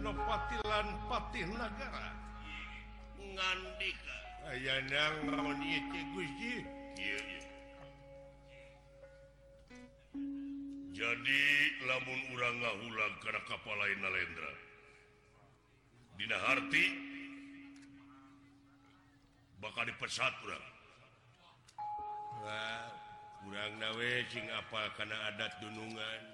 nopatilan patih negara jadi lamun u hulang karena kapal lain Lendra tidakhati bakal di pesaat kurang kurang apa karena adat gunungan yang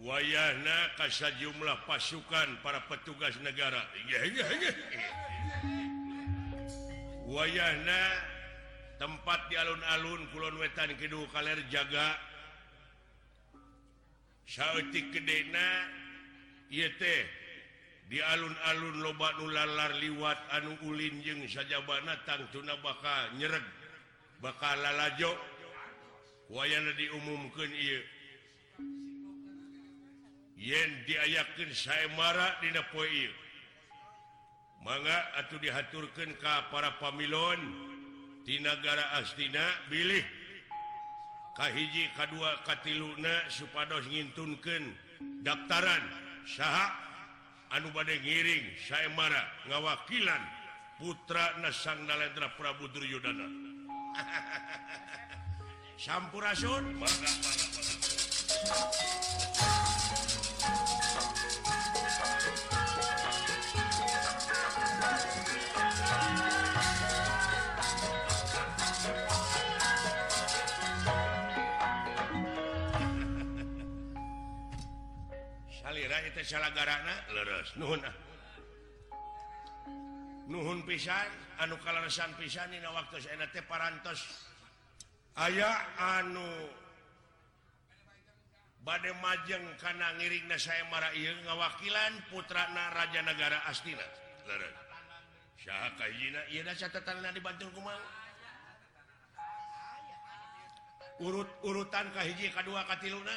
wayana kas jumlah pasukan para petugas negara way tempat di alun-alun Kulon wetan Kiung kaller jaga di alun-alun lobak nulanlar liwat anu linnjeng saja tun bakal nyereg bakal wayana diumumkan diyakin saya Mar dipo man atau dihaturkankah para Pamilon Tigara Astina Billyih Kahiji K2 Kat Luna Supados ngntunkan daftaran Syha Anubadenng ngiring saya Mar ngawakilan Putra Nasang Naledra Prabudur Yudana hasampurason salah nuhun pisan anu kalausan pisan waktu aya anu bad majeng karena ngiringna saya ma ngawakilan putrana raja-negara Astina urut-urutankah hiji ka keduakati Luna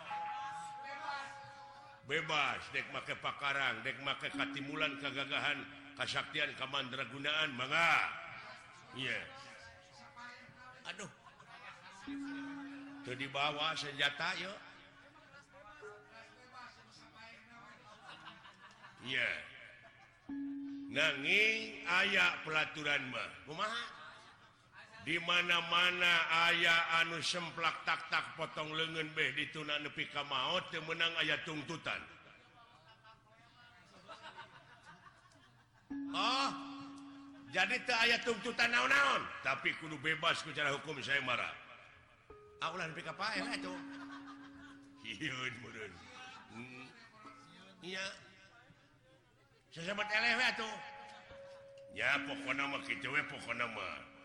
bebas Dek make pakaran Dek maka katimulan kegagahan Kasaktian Kamandragunaan Bang aduh tuh di bawah senjataayo nanging ayat pelaaturanku di mana-mana aya anu semplak taktak potong lenganh dit tunpika maut menang aya tuntutan oh, jadi aya tuntutan na-naun tapi ku bebas secara hukum saya marah hmm. ya pohonwe pohon nama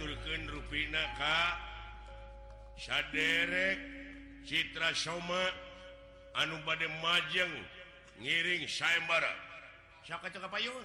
turken ruinaaka sadek Citra soma An badde majeng ngiring saembar ca-caka payun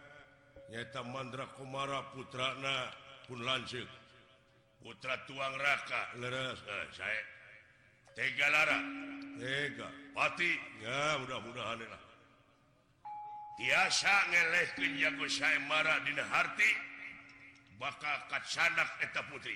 mandra kemara putrana pun lanjut putra tuangnerka le eh, Te Lara Pat ya mudah-mudahan biasa nge yanggo dihati bakal Kataketa putri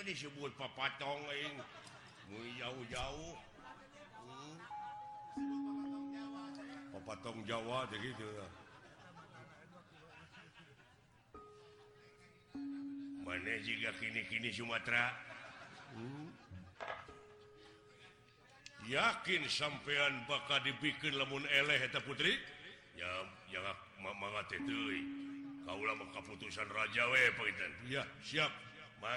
disebut papa Tonguh peongng Jawa man kini-kini Sumatera yakin sampeyan bakal dibikin namunmun eleta putri itu Kalah makaputusan Rajaweya siap Hai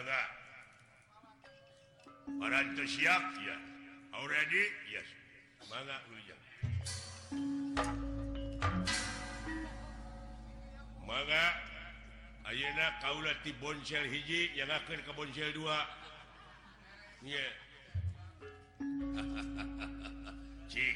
para siap ya ready yes Hai man Ayeak kaubonsel hiji yang akan kebunsel2 ha ci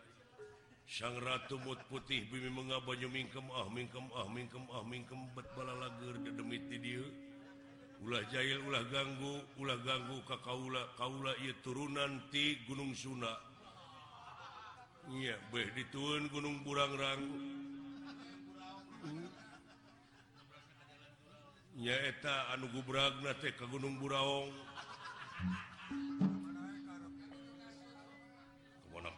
S Ratu mau putih bimi mengaban ahmin ahmin ahminbat bala la de deiti ulah Jail ulah ganggu ulah ganggu Kakaula kauulaia turun nanti Gunung Sunna ya be dituun gunung Burang Ranggunyaeta anuugu bragna TeK gunung Buraong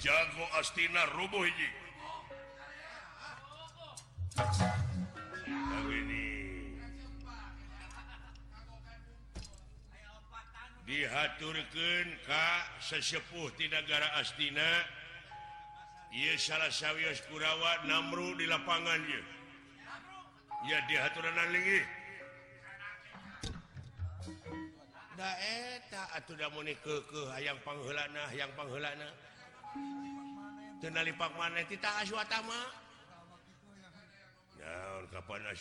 jago astina ruboh diaturken Kak sesepuh Ti negara astina Yes salah sawwi kurawa Namru di lapangannya ya diturananeta ke ayam panhollanah yang penghollanana Hai Tenali Pak man kita Aswatama kepada Hai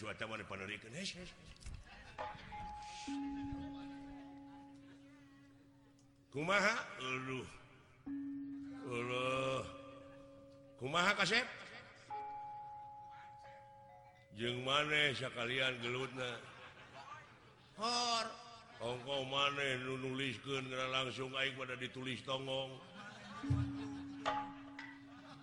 kumaha kumaha kasep Hai jeng man saya kalian gelutnya horko man nulis langsung na pada ditulis togong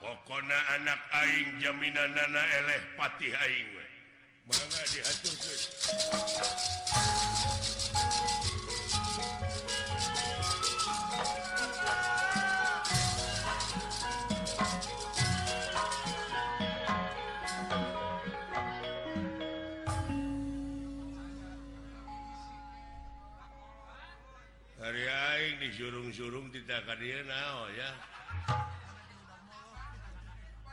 punya anak aing jamina nanalehpatiing hariing dis surrung-surung tidak ya?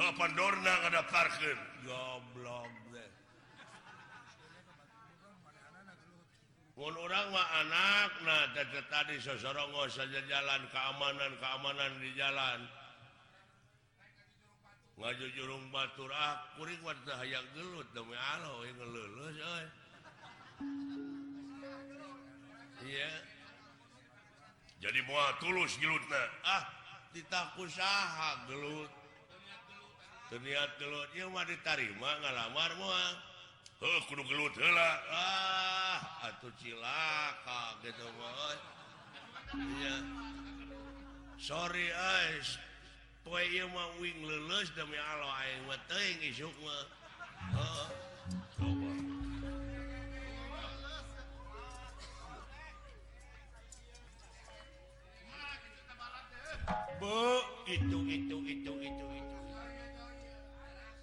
Pandor ada parkir goblo orang anakaknyatete tadi seseorang saja jalan keamanan-keamanan di jalan maju jurung Bau jadi buat tulus julutnya ah kita pusaha gelutnya ni mau dirimalamauh Sorry mau hitung-iung itung itu itu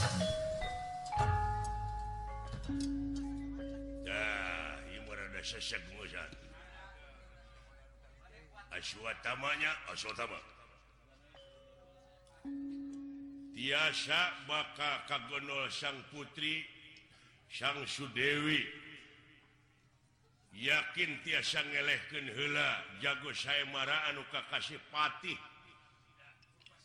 Hai ya Imurada sesza Hai aswa tamanya as Hai tiasa maka kagonool sang putri Syangsu Dewi Hai yakin tiasa ngelehkunhuila jago sayamaraanuka kasih Patih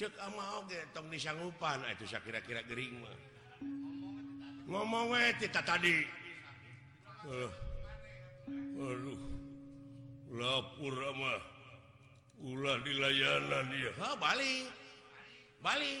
ang ah, yanggupan ah, itu saya kira-kira Geringmah ngomong kita eh, tadiuh eh, lapur ramah ah, pulah dilayanan ya oh, Bali Bali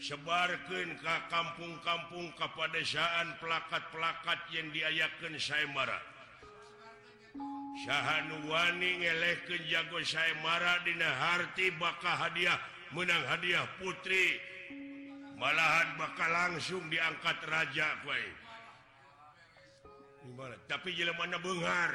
sebarkan ke kampung-kampung kepada seaan plakat-pelakat yang diayakan sayamara Syhan Waleh ke jago sayadinahati bakal hadiah menang hadiah putri malahan bakal langsung diangkat ja tapi je mana Bengar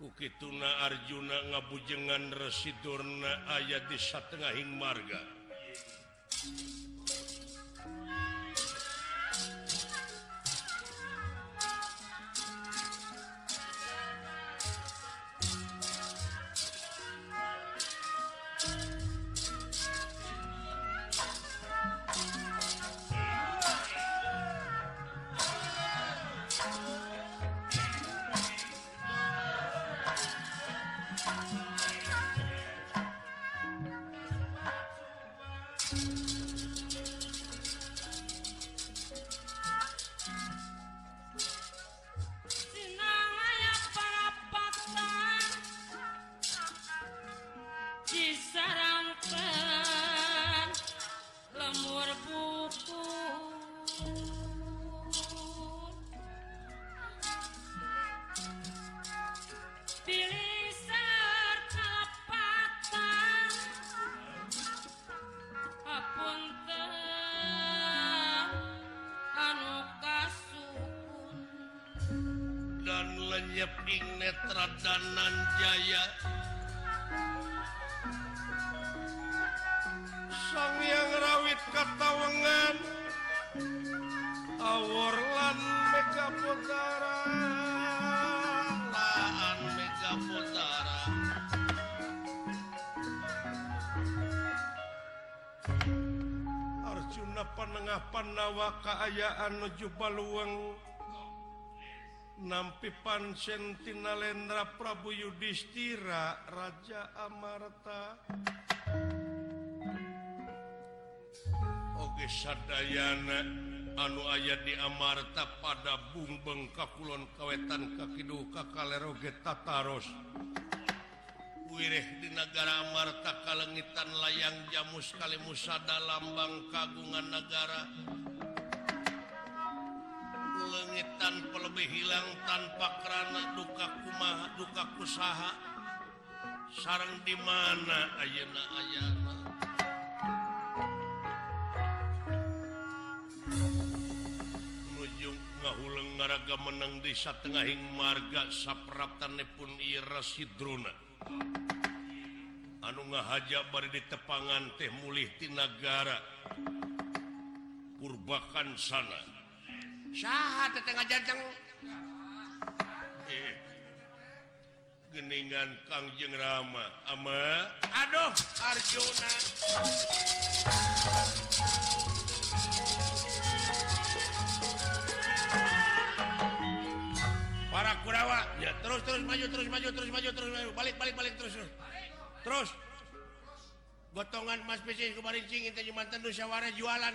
ku kituna Arjuna ngabujengan resituna ayat di Satengah hingga Marga Hai netra danan Jaya sang yang rawit katawangan aworlan mega putara laan mega putara Arjuna panengah panawa kaayaan nuju baluang mpipan Sentina Lendra Prabu Yuudiistira Raja Amarta Oke Sayana anu ayah di Amarta pada bubeng Kauloon Kawetan Kakiuka kaleroge Taros wirih di negara Amarta kalengitanlayanang jamu Kali Musada lambang kagungan negara leitan dan hilang tanpa karena dukaku ma duka usaha sarang dimana ayeakaya menujunghu lenggararaga menang dia Ten hingga Marga sappun I anu Hajabar di tepangan teh mulihtinagara purbakan sana di tengahngningan eh, Kangjeng Ramaju para kurawa ya terus terus maju terus maju terus maju terus balikbalikbalik terus terustongan Masman jualan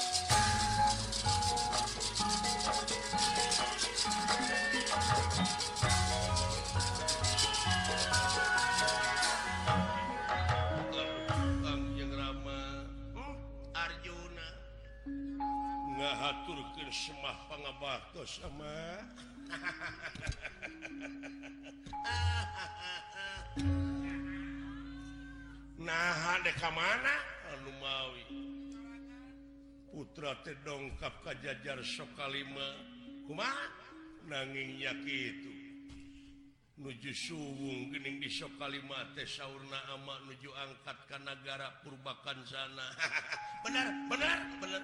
sama nah de manawi putra Tedongkap kajajar sokalima naing itu nuju suung di sokali sauna ama nuju angkat ke negara purbakan sana hahaha ner bebenar bener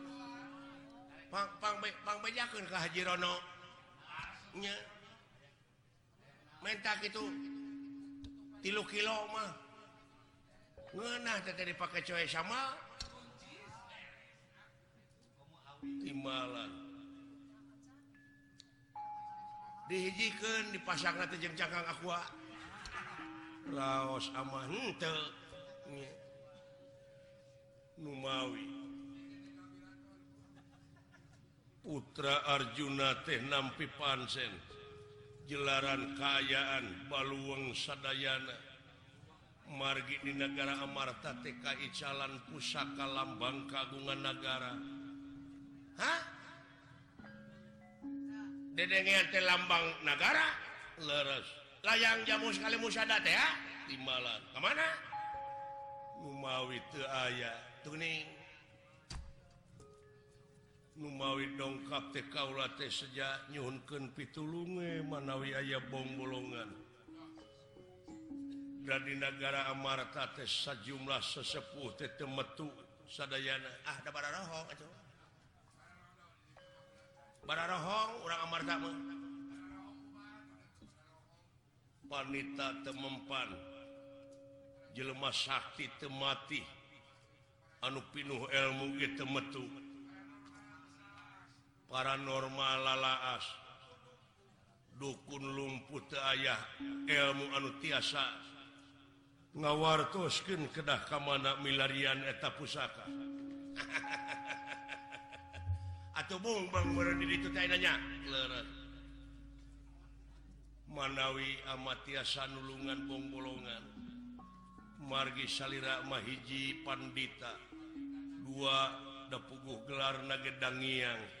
Haji mentak itu tilu kilo terjadipak coy sama dihijikan di pasarjangngkag Aqua Laos Numawi Utra Arjuna teh nampi pansen jelaran Kaayaan Baluweg Sadayana margit di negara Amarta TKI callan pusaka lambang kagungan negara De lambang negara layang jamusamawi itu aya tuning wi dongkapkaula sejak nyunkan pitulunge manawiayah bonmbolongan di negara Amaratates sa jumlah sesepuh metuana wanita temempat jelemah Sakti temati anu pinuh ilmu Paranormal lalaas dukun lumpput ayah ilmu anuasa ngawartu skin kedah ke mana milarian Eteta pusaka ataumbang manawi amaasa nulungan pegulungan margi Salira mahiji Pandita dua depuguh gelar nagedangang kita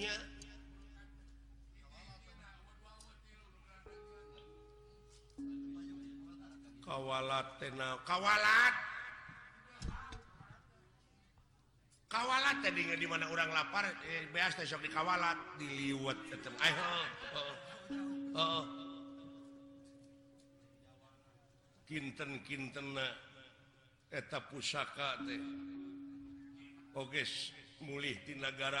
Hai Hai kawat tenang kawalat Hai kawat tadinya dimana orang lapar eh, biasaok di kawalat diliwat Hai kintenkinnteneta pusakages mulih di negara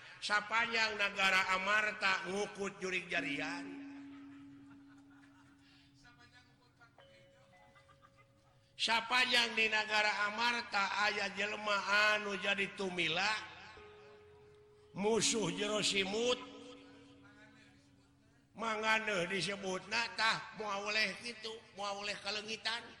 Si yang negara Amarta ngukut jurik jarian Siapa yang di negara Amarta ayat jeleahanu jadi tumila musuh jero simut manganeh disebut natah mau oleh itu mau oleh keengitannya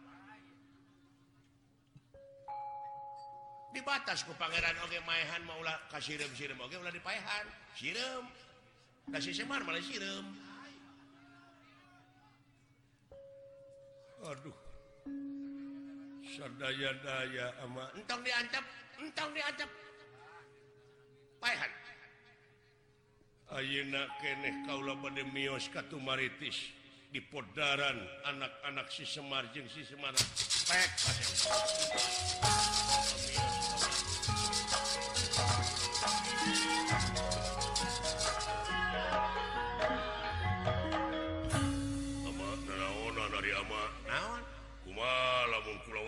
dibatas ke Pangeran Oke okay, Maehan maulah kasih sirum Oke okay, ulah dipaehan sirum kasih semar malah sirum aduh sadaya daya ama entong diancap entang diancap paehan ayeuna keneh kaula bade mios ka Tumaritis di podaran anak-anak si Semar jeung si Semar pek